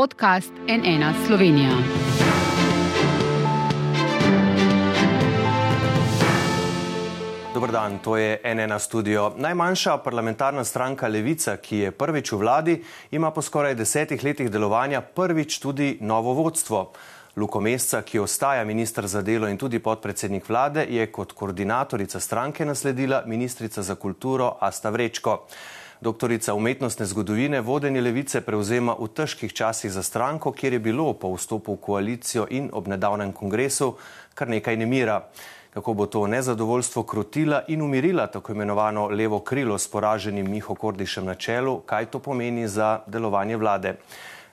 podcast NN Slovenija. Dobar dan, to je NN studio. Najmanjša parlamentarna stranka Levica, ki je prvič v vladi, ima po skoraj desetih letih delovanja prvič tudi novo vodstvo. Luko Mesca, ki ostaja ministr za delo in tudi podpredsednik vlade, je kot koordinatorica stranke nasledila ministrica za kulturo Asta Vrečko. Doktorica umetnostne zgodovine vodenje levice prevzema v težkih časih za stranko, kjer je bilo po vstopu v koalicijo in ob nedavnem kongresu kar nekaj nemira. Kako bo to nezadovoljstvo krotila in umirila tako imenovano levo krilo s poraženim Miho Kordišem na čelu, kaj to pomeni za delovanje vlade?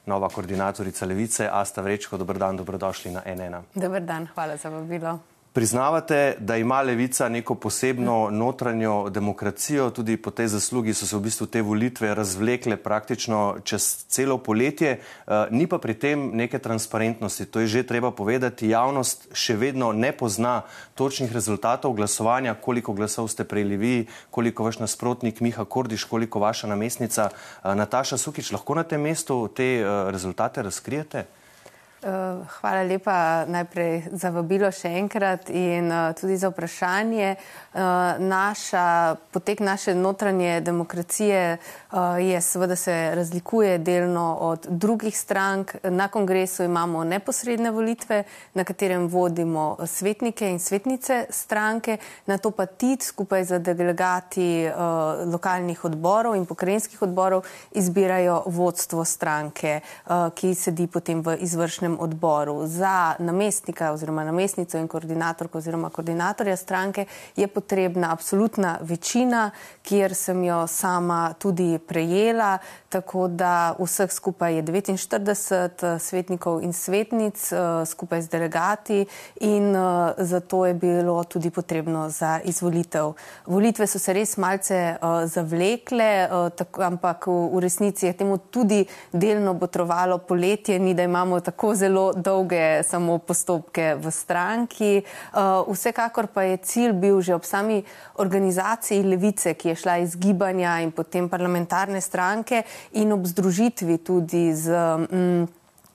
nova koordinatorica Levice, Asta Vrečko. Dobr dan, dobrodošli na NN. Dobr dan, hvala za vabilo. Priznavate, da ima levica neko posebno notranjo demokracijo, tudi po tej zaslugi so se v bistvu te volitve razvlekle praktično čez celo poletje, eh, ni pa pri tem neke transparentnosti. To je že treba povedati. Javnost še vedno ne pozna točnih rezultatov glasovanja, koliko glasov ste prejeli vi, koliko vaš nasprotnik Miha Kordiš, koliko vaša namestnica eh, Nataša Sukič. Lahko na tem mestu te eh, rezultate razkrijete? Eh, hvala lepa najprej za vabilo še enkrat in uh, tudi za vprašanje. Uh, naša, potek naše notranje demokracije je seveda se razlikuje delno od drugih strank. Na kongresu imamo neposredne volitve, na katerem vodimo svetnike in svetnice stranke, na to pa TIT skupaj z delegati lokalnih odborov in pokrajinskih odborov izbirajo vodstvo stranke, ki sedi potem v izvršnem izvršnem odboru za namestnika oziroma namestnico in koordinatorko oziroma koordinatorja stranke je potrebna absolutna večina, kjer sem jo sama tudi prejela, tako da vseh skupaj je 49 eh, svetnikov in svetnic eh, skupaj z delegati in eh, zato je bilo tudi potrebno za izvolitev. Volitve so se res malce zavlekle, ampak v resnici je temu tudi delno botrovalo poletje, ni da imamo tako zelo dolge samo postopke v stranki. Uh, vsekakor pa je cilj bil že ob sami organizaciji levice, ki je šla iz gibanja in potem parlamentarne stranke in ob združitvi tudi z. Um,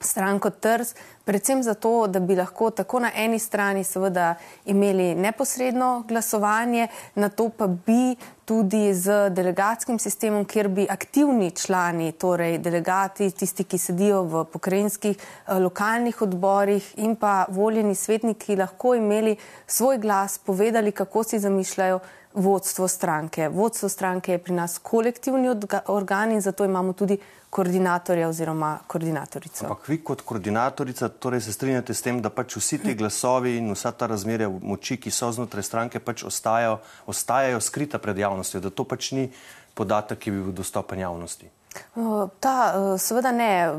stranko TRS, predvsem zato, da bi lahko tako na eni strani seveda imeli neposredno glasovanje, na to pa bi tudi z delegatskim sistemom, kjer bi aktivni člani, torej delegati, tisti, ki sedijo v pokrajinskih eh, lokalnih odborih in pa voljeni svetniki lahko imeli svoj glas, povedali, kako si zamišljajo vodstvo stranke. Vodstvo stranke je pri nas kolektivni organ in zato imamo tudi koordinatorja oziroma koordinatorico. Ampak vi kot koordinatorica torej se strinjate s tem, da pač vsi ti glasovi in vsa ta razmerja moči, ki so znotraj stranke, pač ostajajo, ostajajo skrita pred javnostjo, da to pač ni podatek, ki bi bil dostopen javnosti. Ta, seveda ne.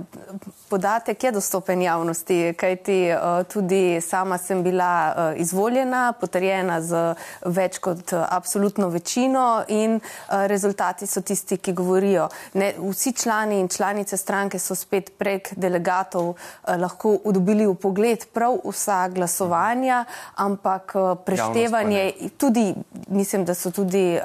Podatek je dostopen javnosti, kajti tudi sama sem bila izvoljena, potrjena z več kot absolutno večino in rezultati so tisti, ki govorijo. Ne, vsi člani in članice stranke so spet prek delegatov lahko udobili v pogled prav vsa glasovanja, ampak preštevanje tudi, mislim, da so tudi,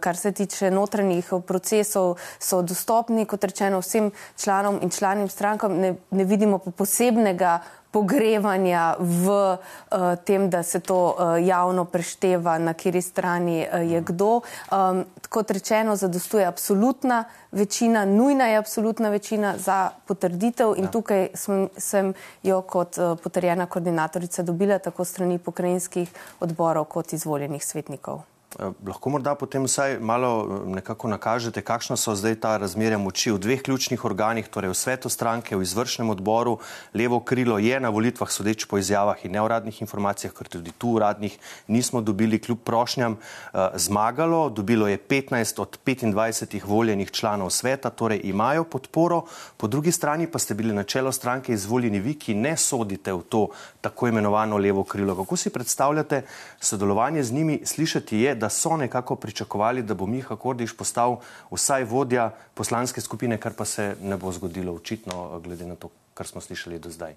kar se tiče notranjih procesov, so dostopni dostopni, kot rečeno, vsem članom in članim strankam, ne, ne vidimo posebnega pogrevanja v uh, tem, da se to uh, javno prešteva, na kateri strani uh, je kdo. Um, kot rečeno, zadostuje absolutna večina, nujna je absolutna večina za potrditev in ja. tukaj sem, sem jo kot uh, potrjena koordinatorica dobila tako strani pokrajinskih odborov kot izvoljenih svetnikov. Eh, lahko morda potem vsaj malo eh, nekako nakažete, kakšna so zdaj ta razmerja moči v dveh ključnih organih, torej v svetu stranke, v izvršnem odboru. Levo krilo je na volitvah, sodeč po izjavah in neuradnih informacijah, ker tudi tu uradnih nismo dobili kljub prošnjam, eh, zmagalo. Dobilo je 15 od 25 voljenih članov sveta, torej imajo podporo. Po drugi strani pa ste bili na čelo stranke izvoljeni vi, ki ne sodite v to tako imenovano levo krilo. Kako si predstavljate sodelovanje z njimi? Slišati je, da so nekako pričakovali, da bo Miha Kordiš postal vsaj vodja poslanske skupine, kar pa se ne bo zgodilo očitno, glede na to, kar smo slišali do zdaj.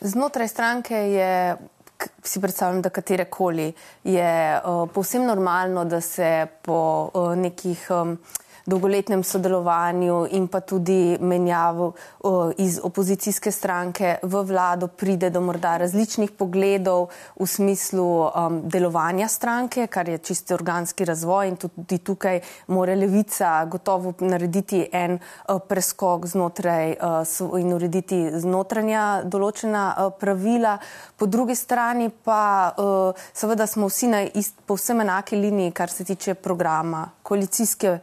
Znotraj stranke je, si predstavljam, da katerekoli je uh, povsem normalno, da se po uh, nekih um, dolgoletnem sodelovanju in pa tudi menjavu iz opozicijske stranke v vlado pride do morda različnih pogledov v smislu um, delovanja stranke, kar je čisto organski razvoj in tudi tukaj mora levica gotovo narediti en uh, preskok znotraj uh, in urediti znotranja določena uh, pravila. Po drugi strani pa uh, seveda smo vsi na ist, povsem enaki liniji, kar se tiče programa, koalicijske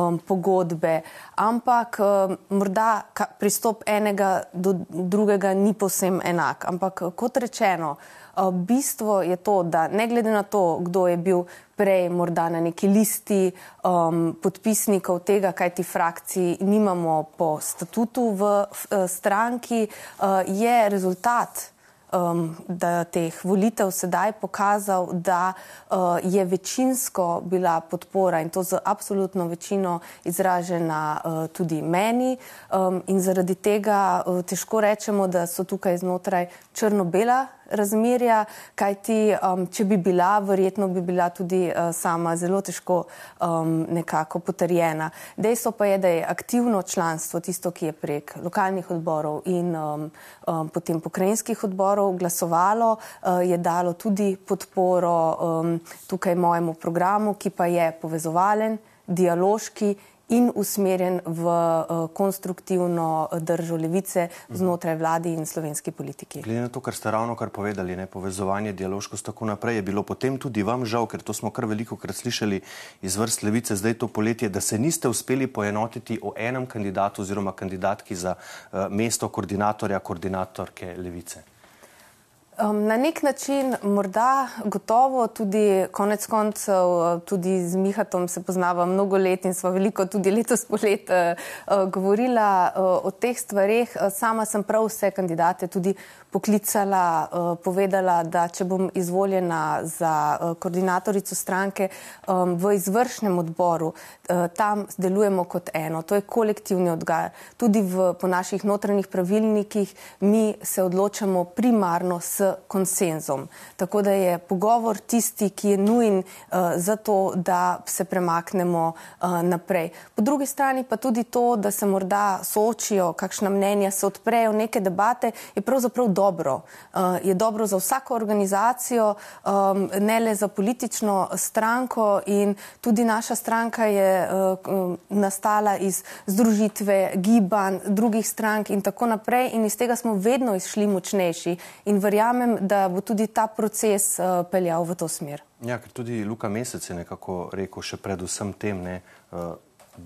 um, pogodbe, ampak um, morda ka, pristop enega do drugega ni povsem enak. Ampak kot rečeno, uh, bistvo je to, da ne glede na to, kdo je bil prej morda na neki listi um, podpisnikov tega, kaj ti frakciji nimamo po statutu v, v, v stranki, uh, je rezultat um, da teh volitev sedaj pokazal, da uh, je večinsko bila podpora in to z absolutno večino izražena uh, tudi meni. Um, in zaradi tega uh, težko rečemo, da so tukaj znotraj črno-bela razmerja, kajti um, če bi bila, verjetno bi bila tudi uh, sama zelo težko um, nekako potrjena. Dejstvo pa je, da je aktivno članstvo tisto, ki je prek lokalnih odborov in um, um, potem pokrajinskih odborov glasovalo, uh, je dalo tudi podporo um, tukaj mojemu programu, ki pa je povezovalen, dialoški in usmerjen v uh, konstruktivno držo levice znotraj vladi in slovenski politiki. Glede na to, kar ste ravno kar povedali, ne povezovanje, dialoškost tako naprej, je bilo potem tudi vam žal, ker to smo kar veliko krat slišali iz vrst levice zdaj to poletje, da se niste uspeli poenotiti o enem kandidatu oziroma kandidatki za uh, mesto koordinatorja, koordinatorke levice. Um, na nek način, morda gotovo, tudi konec koncev, tudi z Mihatom se poznava mnogo let in smo veliko tudi letos polet uh, govorila uh, o teh stvarih. Sama sem prav vse kandidate tudi poklicala, uh, povedala, da če bom izvoljena za uh, koordinatorico stranke v izvršnem odboru, uh, tam delujemo kot eno. To je kolektivni odgaj. Tudi v, po naših notranjih pravilnikih mi se odločamo primarno s konsenzom. Tako da je pogovor tisti, ki je nujen za to, da se premaknemo naprej. Po drugi strani pa tudi to, da se morda soočijo, kakšna mnenja se odprejo, neke debate, je pravzaprav dobro. Uh, je dobro za vsako organizacijo, ne le za politično stranko in tudi naša stranka je uh, nastala iz združitve gibanj, drugih strank in tako naprej in iz tega smo vedno izšli močnejši in verjamem, da bo tudi ta proces uh, peljal v to smer. Ja, ker tudi Luka Mesec je nekako rekel še predvsem tem, ne,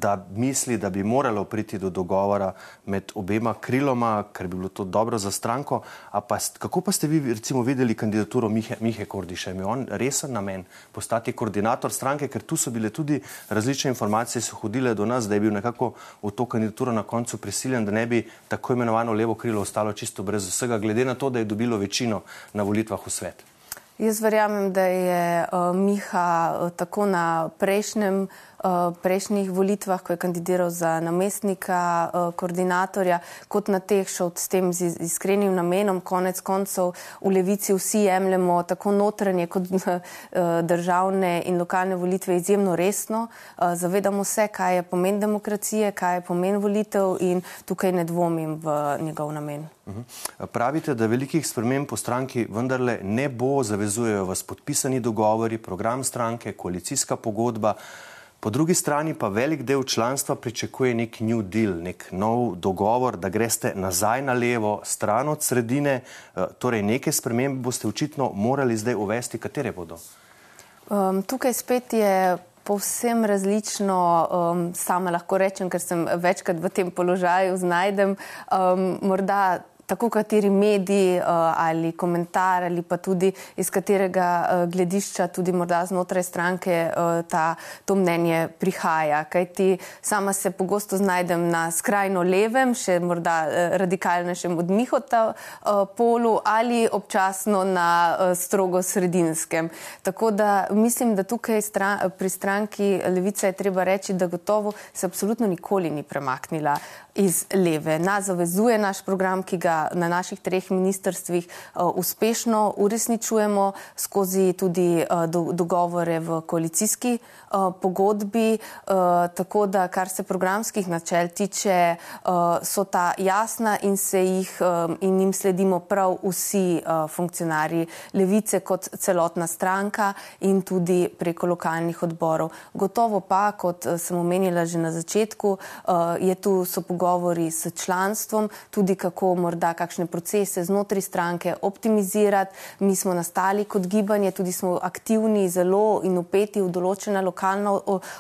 da misli, da bi moralo priti do dogovora med obema kriloma, ker bi bilo to dobro za stranko. Pa, kako pa ste vi recimo videli kandidaturo Mihe, Mihe Kordiša? Je on resen namen postati koordinator stranke, ker tu so bile tudi različne informacije, so hodile do nas, da je bil nekako v to kandidaturo na koncu prisiljen, da ne bi tako imenovano levo krilo ostalo čisto brez vsega, glede na to, da je dobilo večino na volitvah v svet. Jaz verjamem, da je uh, Miha uh, tako na prejšnjem prejšnjih volitvah, ko je kandidiral za namestnika koordinatorja, kot na teh šel s tem z iskrenim namenom. Konec koncev v levici vsi jemljemo tako notranje kot državne in lokalne volitve izjemno resno. Zavedamo se, kaj je pomen demokracije, kaj je pomen volitev in tukaj ne dvomim v njegov namen. Mhm. Pravite, da velikih sprememb po stranki vendarle ne bo, zavezujejo vas podpisani dogovori, program stranke, koalicijska pogodba. Po drugi strani pa velik del članstva pričakuje nek New Deal, nek nov dogovor, da greste nazaj na levo, stran od sredine. Eh, torej, neke spremembe boste očitno morali zdaj uvesti, katere bodo? Um, tukaj spet je. Povsem različno, um, sama lahko rečem, ker sem večkrat v tem položaju znajdem. Um, morda tako kateri mediji uh, ali komentar ali pa tudi iz katerega uh, gledišča tudi morda znotraj stranke uh, ta, to mnenje prihaja. Kaj ti sama se pogosto znajdem na skrajno levem, še morda radikalnejšem od Mihota uh, polu ali občasno na strogo sredinskem. Tako da mislim, da tukaj stran, pri stranki Levica je treba reči, da gotovo se absolutno nikoli ni premaknila iz leve. Nas zavezuje naš program, ki ga seveda na naših treh ministrstvih uspešno uresničujemo skozi tudi dogovore v koalicijski pogodbi. Tako da, kar se programskih načel tiče, so ta jasna in se jih in jim sledimo prav vsi funkcionarji levice kot celotna stranka in tudi preko lokalnih odborov. Gotovo pa, kot sem omenila že na začetku, je tu so pogovori s članstvom, tudi kako morda kakšne procese znotraj stranke optimizirati. Mi smo nastali kot gibanje, tudi smo aktivni zelo in upeti v določena lokalna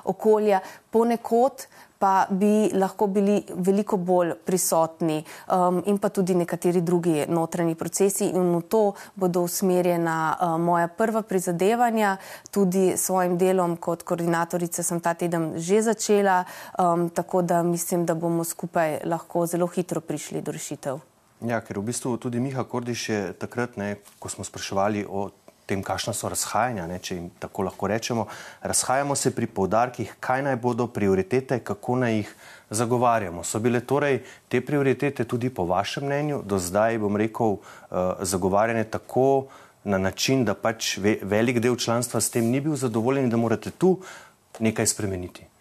okolja, ponekod pa bi lahko bili veliko bolj prisotni um, in pa tudi nekateri drugi notranji procesi in v to bodo usmerjena uh, moja prva prizadevanja. Tudi s svojim delom kot koordinatorica sem ta teden že začela, um, tako da mislim, da bomo skupaj lahko zelo hitro prišli do rešitev. Ja, ker v bistvu tudi Miha Kordiš je takrat, ne, ko smo spraševali o tem, kakšna so razhajanja, ne, če jim tako lahko rečemo. Razhajamo se pri povdarkih, kaj naj bodo prioritete, kako naj jih zagovarjamo. So bile torej te prioritete tudi po vašem mnenju do zdaj, bom rekel, uh, zagovarjane tako na način, da pač ve, velik del članstva s tem ni bil zadovoljen in da morate tu nekaj spremeniti.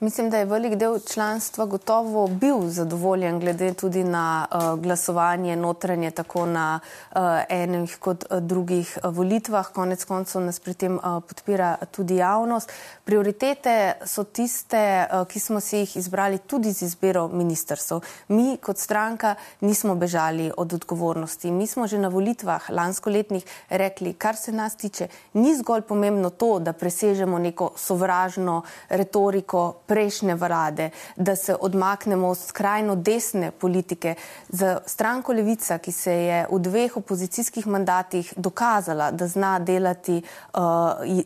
Mislim, da je velik del članstva gotovo bil zadovoljen, glede tudi na uh, glasovanje notranje, tako na uh, enih kot uh, drugih volitvah. Konec koncev nas pri tem uh, podpira tudi javnost. Prioritete so tiste, uh, ki smo si jih izbrali tudi z izbiro ministrstv. Mi kot stranka nismo bežali od odgovornosti. Mi smo že na volitvah lanskoletnih rekli, kar se nas tiče, ni zgolj pomembno to, da presežemo neko sovražno retoriko prejšnje vlade, da se odmaknemo od skrajno desne politike. Za stranko Levica, ki se je v dveh opozicijskih mandatih dokazala, da zna delati uh,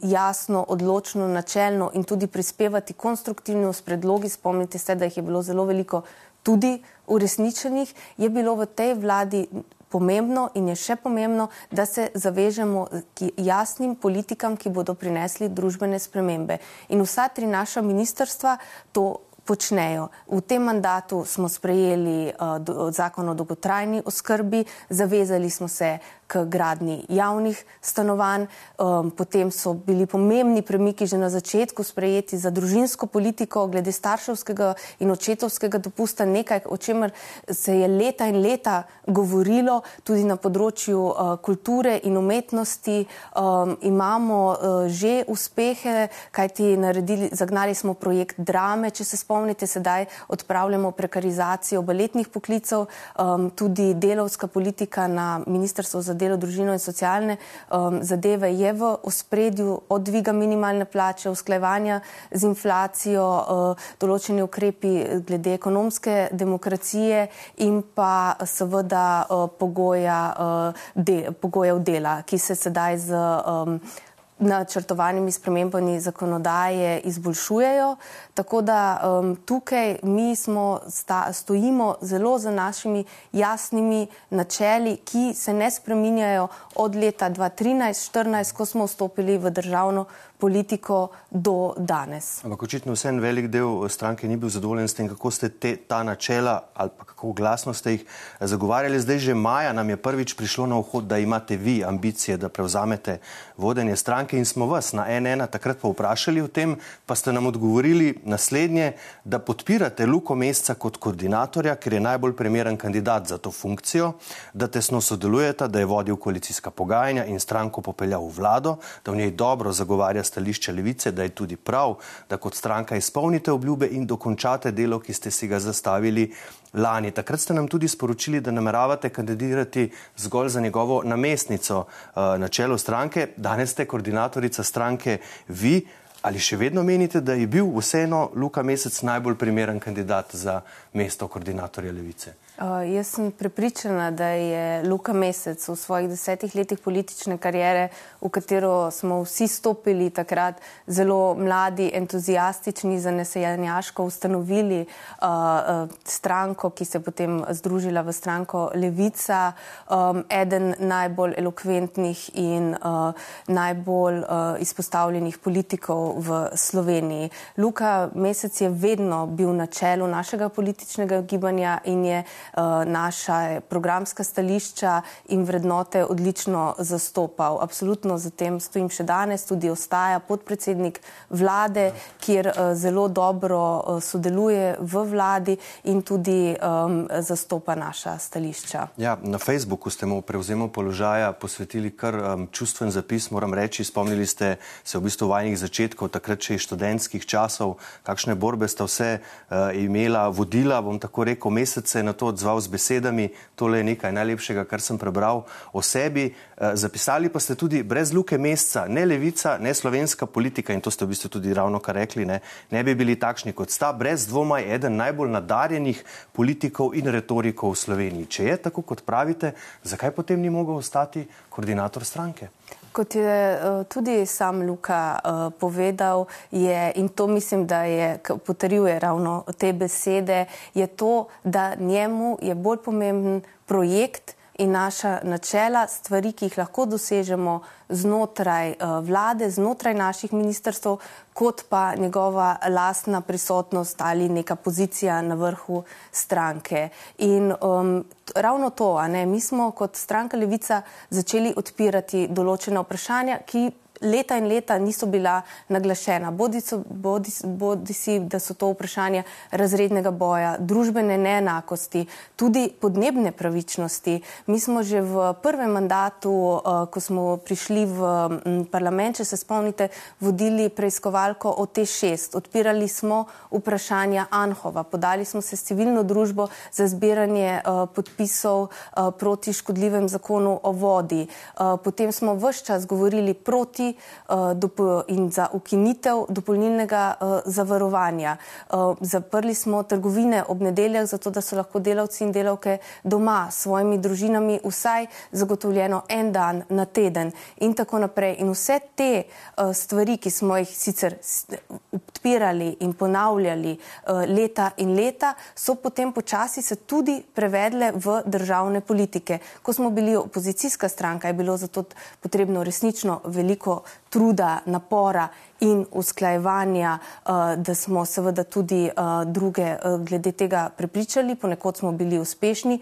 jasno, odločno, načelno in tudi prispevati konstruktivno s predlogi, spomnite se, da jih je bilo zelo veliko tudi uresničenih, je bilo v tej vladi pomembno in je še pomembno, da se zavežemo k jasnim politikam, ki bodo prinesli družbene spremembe. In vsa tri naša ministrstva to počnejo. V tem mandatu smo sprejeli uh, zakon o dolgotrajni oskrbi, zavezali smo se k gradni javnih stanovanj. Um, potem so bili pomembni premiki že na začetku sprejeti za družinsko politiko glede starševskega in očetovskega dopusta, nekaj, o čemer se je leta in leta govorilo tudi na področju uh, kulture in umetnosti. Um, imamo uh, že uspehe, kajti naredili, zagnali smo projekt drame, če se spomnite, sedaj odpravljamo prekarizacijo baletnih poklicev, um, tudi delovska politika na Ministrstvu za delo, družino in socialne um, zadeve je v ospredju od dviga minimalne plače, usklajevanja z inflacijo, uh, določeni ukrepi glede ekonomske demokracije in pa seveda uh, pogoja, uh, de, pogojev dela, ki se sedaj z um, načrtovanimi spremembami zakonodaje izboljšujejo. Tako da um, tukaj mi smo sta, stojimo zelo za našimi jasnimi načeli, ki se ne spreminjajo od leta 2013-2014, ko smo vstopili v državno politiko do danes. Ampak očitno vse en velik del stranke ni bil zadovoljen s tem, kako ste te, ta načela ali pa kako glasno ste jih zagovarjali. Zdaj že maja nam je prvič prišlo na vhod, da imate vi ambicije, da prevzamete vodenje stranke in smo vas na NN takrat pa vprašali o tem, pa ste nam odgovorili naslednje, da podpirate Luko Mesca kot koordinatorja, ker je najbolj primeren kandidat za to funkcijo, da tesno sodelujete, da je vodil koalicijska pogajanja in stranko popeljal v vlado, da v njej dobro zagovarja stališče levice, da je tudi prav, da kot stranka izpolnite obljube in dokončate delo, ki ste si ga zastavili lani. Takrat ste nam tudi sporočili, da nameravate kandidirati zgolj za njegovo namestnico uh, na čelu stranke. Danes ste koordinatorica stranke vi. Ali še vedno menite, da je bil vseeno Luka Mesec najbolj primeren kandidat za mesto koordinatorja levice? Uh, jaz sem prepričana, da je Luka Mesec v svojih desetih letih politične karijere, v katero smo vsi stopili takrat, zelo mladi, entuzijastični, zanesenjaško ustanovili uh, uh, stranko, ki se je potem združila v stranko Levica, um, eden najbolj elokventnih in uh, najbolj uh, izpostavljenih politikov v Sloveniji. Luka Mesec je vedno bil na čelu našega političnega gibanja in je naša programska stališča in vrednote odlično zastopal. Absolutno za tem stojim še danes, tudi ostaja podpredsednik vlade, kjer zelo dobro sodeluje v vladi in tudi um, zastopa naša stališča. Ja, na Facebooku ste mu prevzemu položaja posvetili kar um, čustven zapis, moram reči. Spomnili ste se v bistvu vajnih začetkov, takrat še iz študentskih časov, kakšne borbe sta vse uh, imela, vodila, bom tako rekel, mesece na to odzval z besedami. Tole je nekaj najlepšega, kar sem prebral o sebi. Uh, zapisali pa ste tudi brez luke mesca, ne levica, ne slovenska politika in to ste v bistvu tudi ravno kar rekli, ne, ne bi bili takšni kot sta, brez dvoma je eden najbolj nadarjenih politikov in retorikov v Sloveniji. Če je tako, kot pravite, zakaj potem ni mogel ostati koordinator stranke? Kot je uh, tudi sam Luka uh, povedal, je, in to mislim, da je potrjuje ravno te besede, je to, da njemu je bolj pomemben projekt in naša načela, stvari, ki jih lahko dosežemo znotraj uh, vlade, znotraj naših ministrstv, kot pa njegova lastna prisotnost ali neka pozicija na vrhu stranke. In um, ravno to, ne, mi smo kot stranka Levica začeli odpirati določene vprašanja, ki leta in leta niso bila naglašena. Bodi, so, bodi, bodi si, da so to vprašanja razrednega boja, družbene neenakosti, tudi podnebne pravičnosti. Mi smo že v prvem mandatu, uh, ko smo prišli v parlament, če se spomnite, vodili preiskovalko o T6. Odpirali smo vprašanja Anhova, podali smo se s civilno družbo za zbiranje uh, podpisov uh, proti škodljivem zakonu o vodi. Potem smo vse čas govorili proti uh, in za ukinitev dopolnilnega uh, zavarovanja. Uh, zaprli smo trgovine ob nedeljah, zato da so lahko delavci in delavke doma s svojimi družinami vsaj zagotovljeno en dan na teden in tako naprej. In vse te stvari, ki smo jih sicer odpirali in ponavljali leta in leta, so potem počasi se tudi prevedle v državne politike. Ko smo bili opozicijska stranka, je bilo zato potrebno resnično veliko truda, napora in usklajevanja, eh, da smo seveda tudi eh, druge eh, glede tega prepričali, ponekod smo bili uspešni.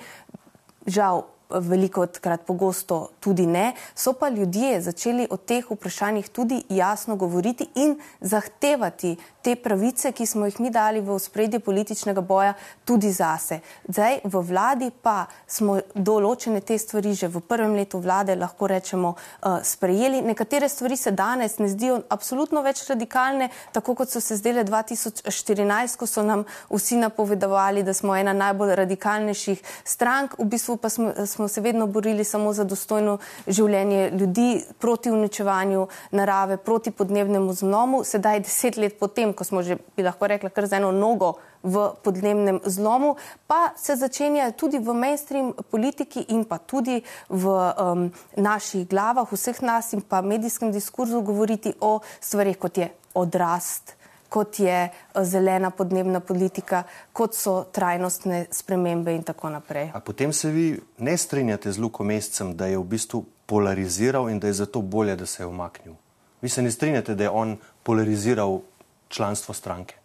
Žal, veliko krat pogosto tudi ne, so pa ljudje začeli o teh vprašanjih tudi jasno govoriti in zahtevati te pravice, ki smo jih mi dali v spredje političnega boja, tudi zase. Zdaj v vladi pa smo določene te stvari že v prvem letu vlade, lahko rečemo, uh, sprejeli. Nekatere stvari se danes ne zdijo absolutno več radikalne, tako kot so se zdele 2014, ko so nam vsi napovedovali, da smo ena najbolj radikalnejših strank, v bistvu pa smo, smo se vedno borili samo za dostojno življenje ljudi, proti uničevanju narave, proti podnebnemu zlomu. Sedaj, deset let potem, tem, ko smo že, bi lahko rekla, kar z eno nogo v podnebnem zlomu, pa se začenja tudi v mainstream politiki in pa tudi v um, naših glavah, vseh nas in pa medijskem diskurzu govoriti o stvarih, kot je odrast, kot je uh, zelena podnebna politika, kot so trajnostne spremembe in tako naprej. A potem se vi ne strinjate z Luko Mescem, da je v bistvu polariziral in da je zato bolje, da se je umaknil? Vi se ne strinjate, da je on polariziral članstvo stranke.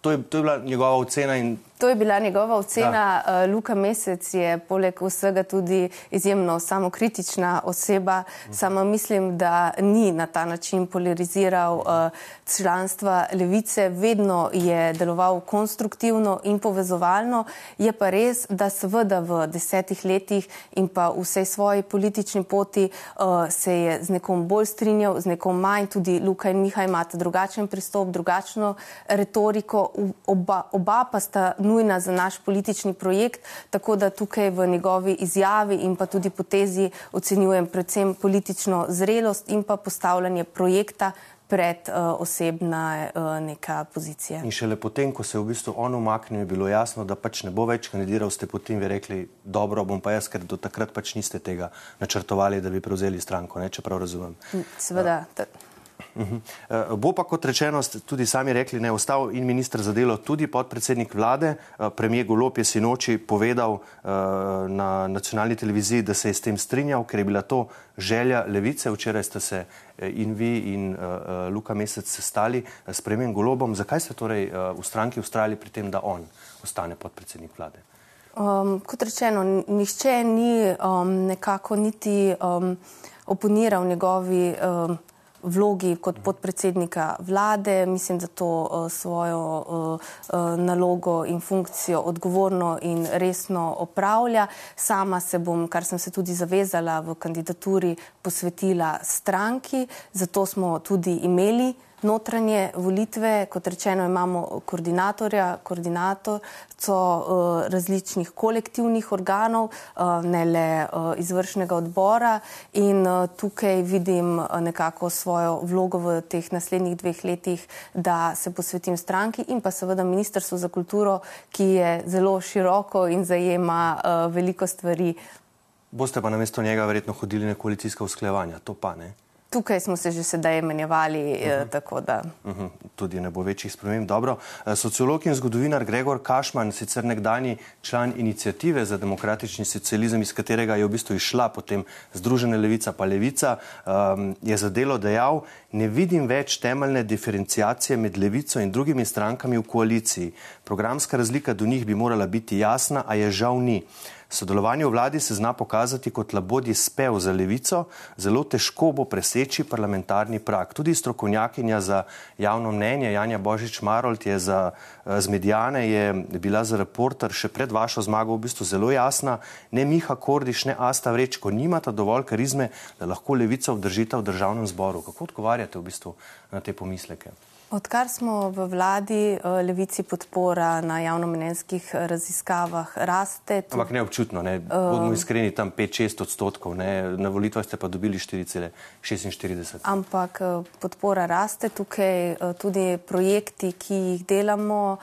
To je, to je bila njegova ocena in To je bila njegova ocena. Ja. Luka Mesec je poleg vsega tudi izjemno samokritična oseba. Mhm. Samo mislim, da ni na ta način polariziral uh, članstva levice, vedno je deloval konstruktivno in povezovalno. Je pa res, da seveda v desetih letih in pa vsej svoji politični poti uh, se je z nekom bolj strinjal, z nekom manj. Tudi Luka in Miha imata drugačen pristop, drugačno retoriko. Oba, oba pa sta nujna za naš politični projekt, tako da tukaj v njegovi izjavi in pa tudi potezi ocenjujem predvsem politično zrelost in pa postavljanje projekta pred uh, osebna uh, neka pozicija. In šele potem, ko se je v bistvu on umaknil, je bilo jasno, da pač ne bo več kandidiral, ste potem vi rekli, dobro, bom pa jaz, ker do takrat pač niste tega načrtovali, da bi prevzeli stranko, ne, če prav razumem. Seveda. Uh. Uh -huh. uh, bo pa, kot rečeno, tudi sami rekli, ne ostal in ministr za delo, tudi podpredsednik vlade. Uh, premijer Golop je sinoči povedal uh, na nacionalni televiziji, da se je s tem strinjal, ker je bila to želja levice. Včeraj ste se in vi in Luka Mesec sestali s premijem Golobom. Zakaj ste torej v stranki ustrajali pri tem, da on ostane podpredsednik vlade? Um, kot rečeno, nihče ni um, nekako niti um, oponiral njegovi um, vlogi kot podpredsednika vlade. Mislim, da to uh, svojo uh, uh, nalogo in funkcijo odgovorno in resno opravlja. Sama se bom, kar sem se tudi zavezala v kandidaturi, posvetila stranki, zato smo tudi imeli notranje volitve, kot rečeno, imamo koordinatorja, koordinatorco uh, različnih kolektivnih organov, uh, ne le uh, izvršnega odbora in tukaj vidim nekako svojo vlogo v teh naslednjih dveh letih, da se posvetim stranki in pa seveda Ministrstvu za kulturo, ki je zelo široko in zajema veliko stvari. Boste pa namesto njega verjetno hodili na koalicijska usklajevanja, to pa ne. Tukaj smo se že sedaj menjavali, uh eh, -huh. Mhm. tako da. Uh mhm. -huh. Tudi ne bo večjih sprememb. Dobro. Eh, sociolog in zgodovinar Gregor Kašman, sicer nekdani član inicijative za demokratični socializem, iz katerega je v bistvu išla potem Združena levica pa levica, um, je za delo dejal, ne vidim več temeljne diferencijacije med levico in drugimi strankami v koaliciji. Programska razlika do njih bi morala biti jasna, a je žal ni. Sodelovanje v vladi se zna pokazati kot labodji spev za levico, zelo težko bo preseči parlamentarni prak. Tudi strokovnjakinja za javno mnenje Janja Božič Marolt je za eh, zmedijane, je bila za reporter še pred vašo zmago v bistvu zelo jasna. Ne Miha Kordiš, ne Asta Vrečko nimata dovolj karizme, da lahko levico obdržita v državnem zboru. Kako odgovarjate v bistvu na te pomisleke? Odkar smo v vladi, eh, levici podpora na javnomenenskih raziskavah raste. Tu... Ampak neobčutno, ne? bodimo uh, iskreni, tam 5-6 odstotkov, ne? na volitvah ste pa dobili 4,46. Ampak eh, podpora raste tukaj, tudi projekti, ki jih delamo,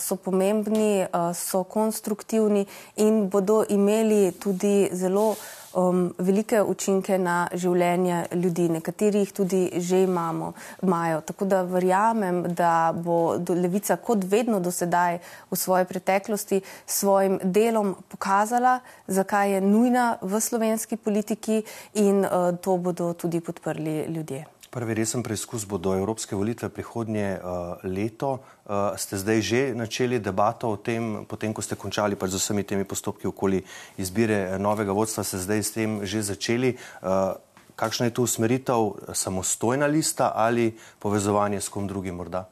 so pomembni, so konstruktivni in bodo imeli tudi zelo um, velike učinke na življenje ljudi, nekaterih tudi že imamo, imajo. Tako da verjamem, da bo levica kot vedno do sedaj v svoji preteklosti svojim delom pokazala, zakaj je nujna v slovenski politiki in uh, to bodo tudi podprli ljudje. Prvi resen preizkus bodo evropske volitve prihodnje uh, leto. Uh, ste zdaj že načeli debato o tem, potem ko ste končali pač z vsemi temi postopki okoli izbire novega vodstva, ste zdaj s tem že začeli. Uh, kakšna je tu usmeritev, samostojna lista ali povezovanje s kom drugim morda?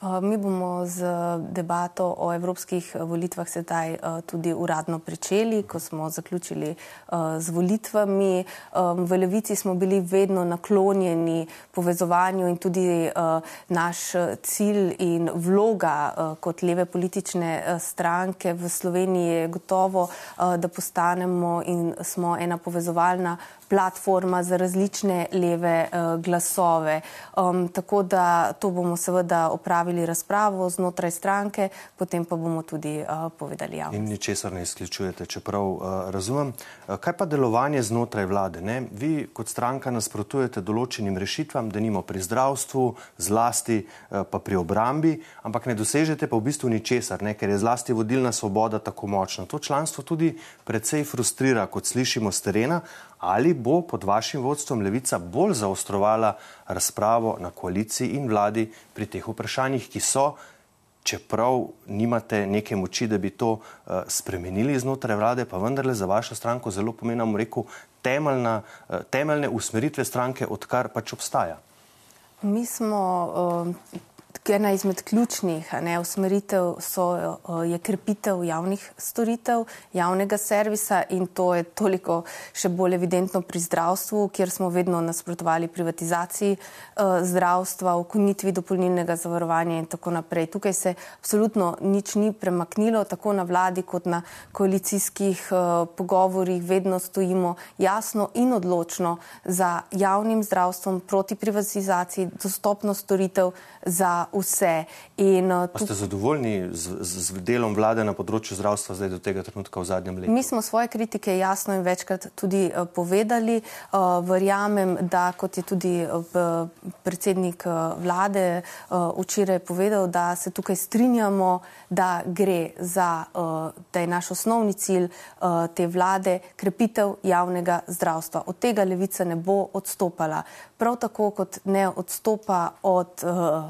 Mi bomo z debato o evropskih volitvah sedaj tudi uradno pričeli, ko smo zaključili z volitvami. V Levici smo bili vedno naklonjeni povezovanju in tudi naš cilj in vloga kot leve politične stranke v Sloveniji je gotovo, da postanemo in smo ena povezovalna platforma za različne leve uh, glasove. Um, tako da to bomo seveda opravili razpravo znotraj stranke, potem pa bomo tudi uh, povedali javno. In ničesar ne izključujete, čeprav uh, razumem. Uh, kaj pa delovanje znotraj vlade? Ne? Vi kot stranka nasprotujete določenim rešitvam, da nimo pri zdravstvu, zlasti uh, pa pri obrambi, ampak ne dosežete pa v bistvu ničesar, ne? ker je zlasti vodilna svoboda tako močna. To članstvo tudi precej frustrira, kot slišimo z terena ali bo pod vašim vodstvom levica bolj zaostrovala razpravo na koaliciji in vladi pri teh vprašanjih, ki so, čeprav nimate neke moči, da bi to uh, spremenili znotraj vlade, pa vendarle za vašo stranko zelo pomenamo rekel temeljna, uh, temeljne usmeritve stranke, odkar pač obstaja. Mi smo uh, ena izmed ključnih ne, usmeritev so, je krepitev javnih storitev, javnega servisa in to je toliko še bolj evidentno pri zdravstvu, kjer smo vedno nasprotovali privatizaciji zdravstva, ukonitvi dopolnilnega zavarovanja in tako naprej. Tukaj se absolutno nič ni premaknilo, tako na vladi kot na koalicijskih pogovorjih vedno stojimo jasno in odločno za javnim zdravstvom proti privatizaciji, dostopnost storitev za vse. In, uh. Ste zadovoljni z, z delom vlade na področju zdravstva zdaj do tega trenutka v zadnjem letu? Mi smo svoje kritike jasno in večkrat tudi uh, povedali. Uh, verjamem, da kot je tudi uh, predsednik uh, vlade uh, včeraj povedal, da se tukaj strinjamo, da gre za, uh, da je naš osnovni cilj uh, te vlade krepitev javnega zdravstva. Od tega levica ne bo odstopala. Prav tako kot ne odstopa od uh,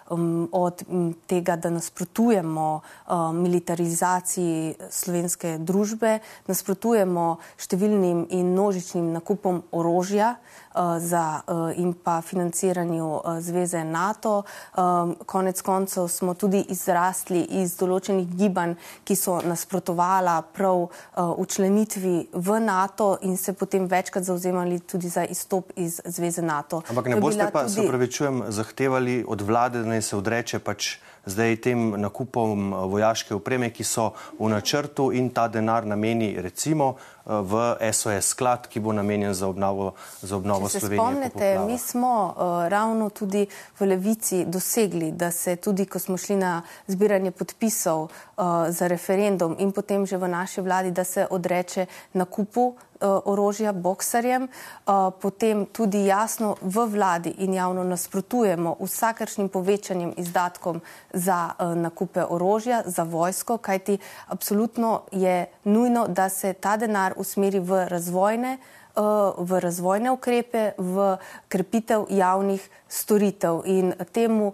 um, od um, tega, da nasprotujemo um, militarizaciji slovenske družbe, nasprotujemo številnim in množičnim nakupom orožja. Eh, za, eh, in pa financiranju eh, zveze NATO. Konec koncev smo tudi izrastli iz določenih gibanj, ki so nasprotovala prav učlenitvi v NATO in se potem večkrat zauzemali tudi za izstop iz zveze NATO. Ampak ne boste pa, tudi... se upravičujem, zahtevali od vlade, da naj se odreče pač zdaj tem nakupom vojaške opreme, ki so v načrtu in ta denar nameni recimo v SOS sklad, ki bo namenjen za obnovo, za obnovo Slovenije. Spomnite, mi smo uh, ravno tudi v Levici dosegli, da se tudi, ko smo šli na zbiranje podpisov uh, za referendum in potem že v naši vladi, da se odreče nakupu Eh, orožja boksarjem, potem tudi jasno v vladi in javno nasprotujemo vsakršnim povečanjem izdatkom za nakupe orožja, za vojsko, kajti absolutno je nujno, da se ta denar usmeri v razvojne v razvojne ukrepe, v krepitev javnih storitev. In temu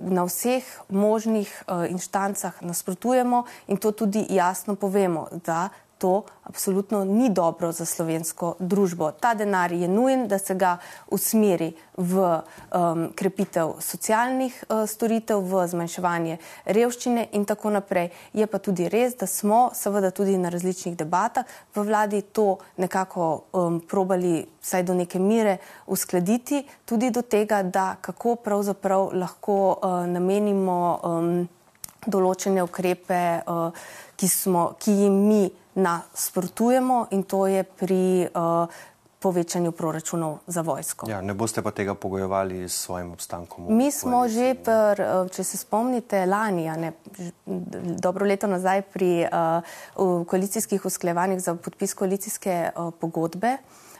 na vseh možnih inštancah nasprotujemo in to tudi jasno povemo, da to absolutno ni dobro za slovensko družbo. Ta denar je nujen, da se ga usmeri v um, krepitev socialnih uh, storitev, v zmanjševanje revščine in tako naprej. Je pa tudi res, da smo seveda tudi na različnih debatah v vladi to nekako um, probali vsaj do neke mere uskladiti, tudi do tega, da kako pravzaprav lahko uh, namenimo um, določene ukrepe, uh, ki, smo, ki jim mi nasprotujemo in to je pri uh, povečanju proračunov za vojsko. Ja, ne boste pa tega pogojevali s svojim obstankom? Mi smo že, pr, uh, če se spomnite, lani, ne, dobro leto nazaj pri uh, koalicijskih usklevanjih za podpis koalicijske uh, pogodbe,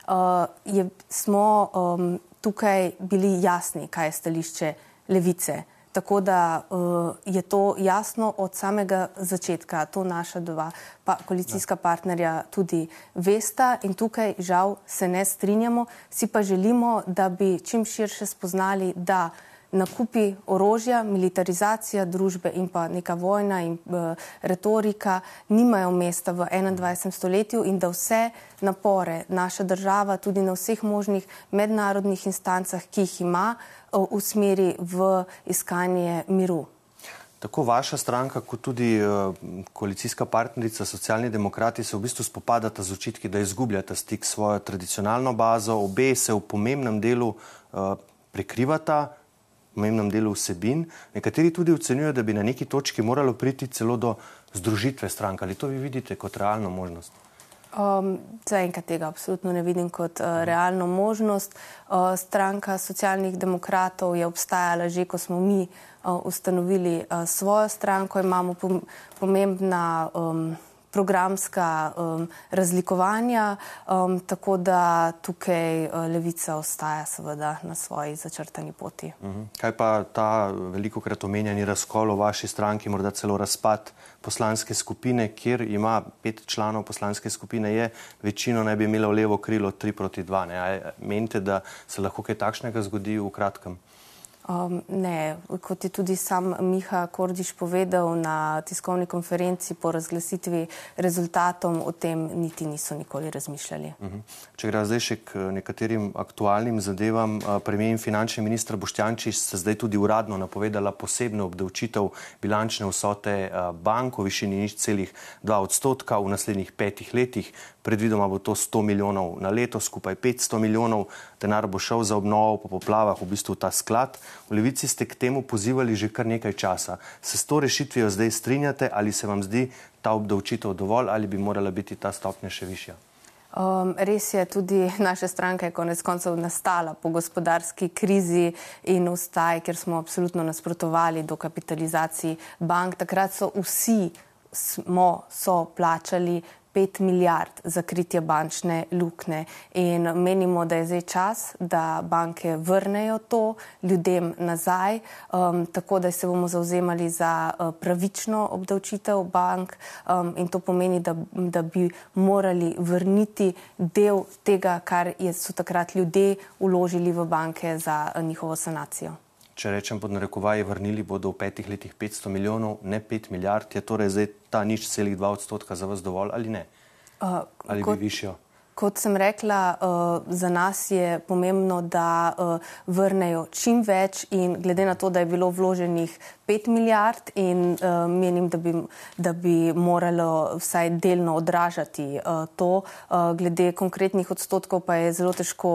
uh, je, smo um, tukaj bili jasni, kaj je stališče levice. Tako da uh, je to jasno od samega začetka, to naša dva pa, koalicijska ja. partnerja tudi vesta in tukaj žal se ne strinjamo, si pa želimo, da bi čim širše spoznali, da nakupi orožja, militarizacija družbe in pa neka vojna in uh, retorika nimajo mesta v 21. stoletju in da vse napore naša država tudi na vseh možnih mednarodnih instancah, ki jih ima, uh, usmeri v iskanje miru. Tako vaša stranka, kot tudi uh, koalicijska partnerica Socialni demokrati se v bistvu spopadata z očitki, da izgubljata stik s svojo tradicionalno bazo. Obe se v pomembnem delu uh, prekrivata, pomembnem delu vsebin. Nekateri tudi ocenjujejo, da bi na neki točki moralo priti celo do združitve strank. Ali to vi vidite kot realno možnost? Um, Zaenkrat tega absolutno ne vidim kot uh, realno možnost. Uh, stranka socialnih demokratov je obstajala že, ko smo mi uh, ustanovili uh, svojo stranko. Imamo pomembna. Um, programska um, razlikovanja, um, tako da tukaj uh, levica ostaja seveda na svoji začrtani poti. Uh mhm. -huh. Kaj pa ta veliko krat omenjeni razkol v vaši stranki, morda celo razpad poslanske skupine, kjer ima pet članov poslanske skupine, je večino naj bi imela v levo krilo 3 proti 2. Menite, da se lahko kaj takšnega zgodi v kratkem? Um, ne, kot je tudi sam Miha Kordiš povedal na tiskovni konferenci po razglasitvi rezultatom, o tem niti niso nikoli razmišljali. Uh mhm. -huh. Če gre zdaj še k nekaterim aktualnim zadevam, premijer in finančni minister Boštjančič se zdaj tudi uradno napovedala posebno obdavčitev bilančne vsote bank v višini nič celih 2 odstotka v naslednjih petih letih. Predvidoma bo to 100 milijonov na leto, skupaj 500 milijonov. Denar bo šel za obnovo po poplavah, v bistvu ta sklad. V Levici ste k temu pozivali že kar nekaj časa. Se s to rešitvijo zdaj strinjate ali se vam zdi ta obdavčitev dovolj ali bi morala biti ta stopnja še višja? Um, res je, tudi naša stranka je konec koncev nastala po gospodarski krizi in ustaj, ker smo absolutno nasprotovali do kapitalizaciji bank. Takrat so vsi smo so plačali 5 milijard za kritje bančne lukne. In menimo, da je zdaj čas, da banke vrnejo to ljudem nazaj, um, tako da se bomo zauzemali za uh, pravično obdavčitev bank um, in to pomeni, da, da bi morali vrniti del tega, kar je, so takrat ljudje uložili v banke za uh, njihovo sanacijo. Če rečem pod narekovaji, vrnili bodo v petih letih 500 milijonov, ne 5 milijard, je torej zdaj ta nič celih 2 odstotka za vas dovolj ali ne? Uh, ali kot... bi višjo? Kot sem rekla, uh, za nas je pomembno, da uh, vrnejo čim več in glede na to, da je bilo vloženih 5 milijard in uh, menim, da bi, da bi moralo vsaj delno odražati to, glede konkretnih odstotkov pa je zelo težko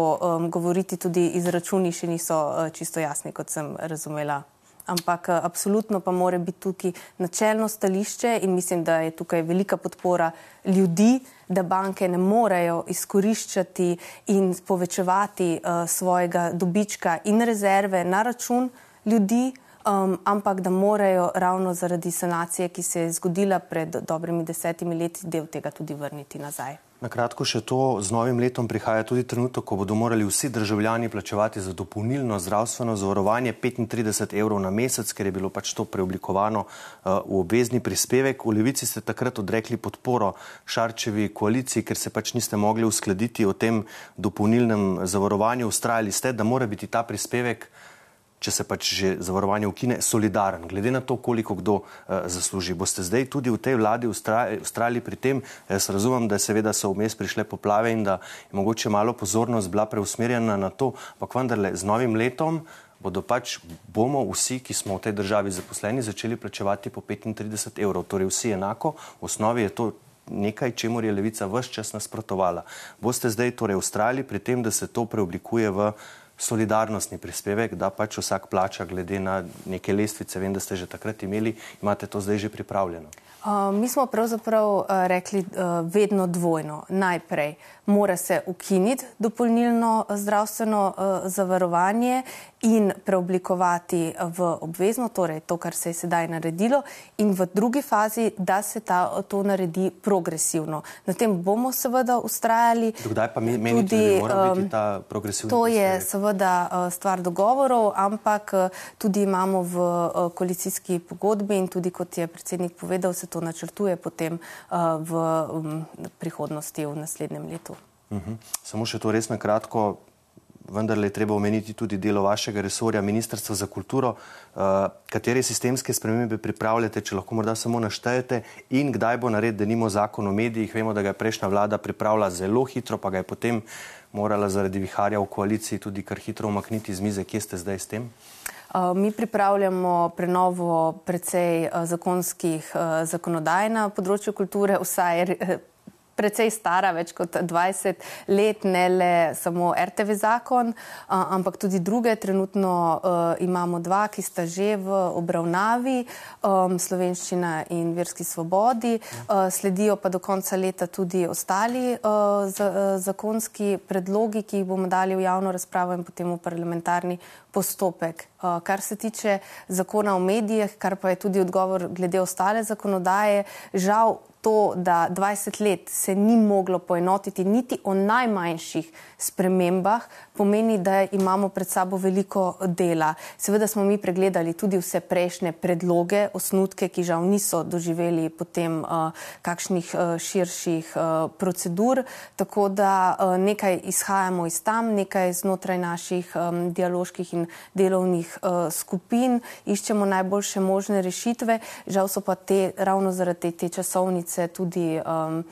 govoriti, tudi izračuni še niso čisto jasni, kot sem razumela. Ampak absolutno pa mora biti tukaj načelno stališče in mislim, da je tukaj velika podpora ljudi, da banke ne morejo izkoriščati in povečevati uh, svojega dobička in rezerve na račun ljudi, um, ampak da morajo ravno zaradi sanacije, ki se je zgodila pred dobrimi desetimi leti, del tega tudi vrniti nazaj. Na kratko še to, z novim letom prihaja tudi trenutek, ko bodo morali vsi državljani plačevati za dopolnilno zdravstveno zavarovanje 35 evrov na mesec, ker je bilo pač to preoblikovano uh, v obvezni prispevek. V Levici ste takrat odrekli podporo Šarčevi koaliciji, ker se pač niste mogli uskladiti o tem dopolnilnem zavarovanju. Ustrajali ste, da mora biti ta prispevek če se pač že zavarovanje ukine, solidaren, glede na to, koliko kdo uh, zasluži. Boste zdaj tudi v tej vladi ustrajali pri tem? Jaz razumem, da seveda so vmes prišle poplave in da je mogoče malo pozornost bila preusmerjena na to, ampak vendarle z novim letom bodo pač bomo vsi, ki smo v tej državi zaposleni, začeli plačevati po 35 evrov. Torej vsi enako, v osnovi je to nekaj, čemu je levica vse čas nasprotovala. Boste zdaj torej ustrajali pri tem, da se to preoblikuje v solidarnostni prispevek, da pač vsak plača glede na neke lestvice. Vem, da ste že takrat imeli, imate to zdaj že pripravljeno. Uh, mi smo pravzaprav uh, rekli uh, vedno dvojno. Najprej mora se ukiniti dopolnilno zdravstveno uh, zavarovanje in preoblikovati v obvezno, torej to, kar se je sedaj naredilo, in v drugi fazi, da se ta, to naredi progresivno. Na tem bomo seveda ustrajali. Kdaj pa menite, tudi, da mora biti ta progresivni? To je prispevek? seveda stvar dogovorov, ampak tudi imamo v koalicijski pogodbi in tudi, kot je predsednik povedal, se to načrtuje potem v prihodnosti, v naslednjem letu. Uh mhm. -huh. Samo še to res na kratko vendar je treba omeniti tudi delo vašega resorja, Ministrstva za kulturo, uh, katere sistemske spremembe pripravljate, če lahko morda samo naštejete in kdaj bo nared, da nimo zakon o medijih. Vemo, da ga je prejšnja vlada pripravila zelo hitro, pa ga je potem morala zaradi viharja v koaliciji tudi kar hitro umakniti z mize. Kje ste zdaj s tem? Uh, mi pripravljamo prenovo precej uh, zakonskih zakonodaj na področju kulture, vsaj precej stara, več kot 20 let, ne le samo RTV zakon, ampak tudi druge. Trenutno uh, imamo dva, ki sta že v obravnavi, um, slovenščina in verski svobodi. Uh, sledijo pa do konca leta tudi ostali zakonski predlogi, ki jih bomo dali v javno razpravo in potem v parlamentarni postopek. Uh, kar se tiče zakona o medijih, kar pa je tudi odgovor glede ostale zakonodaje, žal to, da 20 let se ni moglo poenotiti niti o najmanjših spremembah, pomeni, da imamo pred sabo veliko dela. Seveda smo mi pregledali tudi vse prejšnje predloge, osnutke, ki žal niso doživeli potem uh, kakšnih uh, širših uh, procedur, tako da uh, nekaj izhajamo iz tam, nekaj znotraj naših um, dialoških in delovnih uh, skupin, iščemo najboljše možne rešitve, žal so pa te ravno zaradi te časovnice tudi um,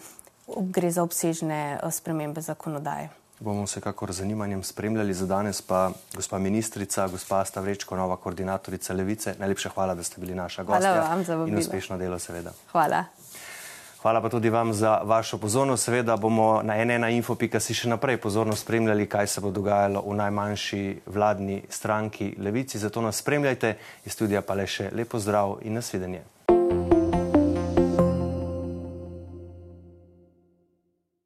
gre za obsežne uh, spremembe zakonodaje. Bomo vsekakor z zanimanjem spremljali za danes, pa gospa ministrica, gospa Stavrečko, nova koordinatorica Levice. Najlepša hvala, da ste bili naša gostja. Hvala vam za vabilo. In uspešno delo, seveda. Hvala. Hvala pa tudi vam za vašo pozornost. Seveda bomo na nnainfo.si še naprej pozorno spremljali, kaj se bo dogajalo v najmanjši vladni stranki Levici. Zato nas spremljajte. Iz studija pa le še lepo zdrav in nasvidenje.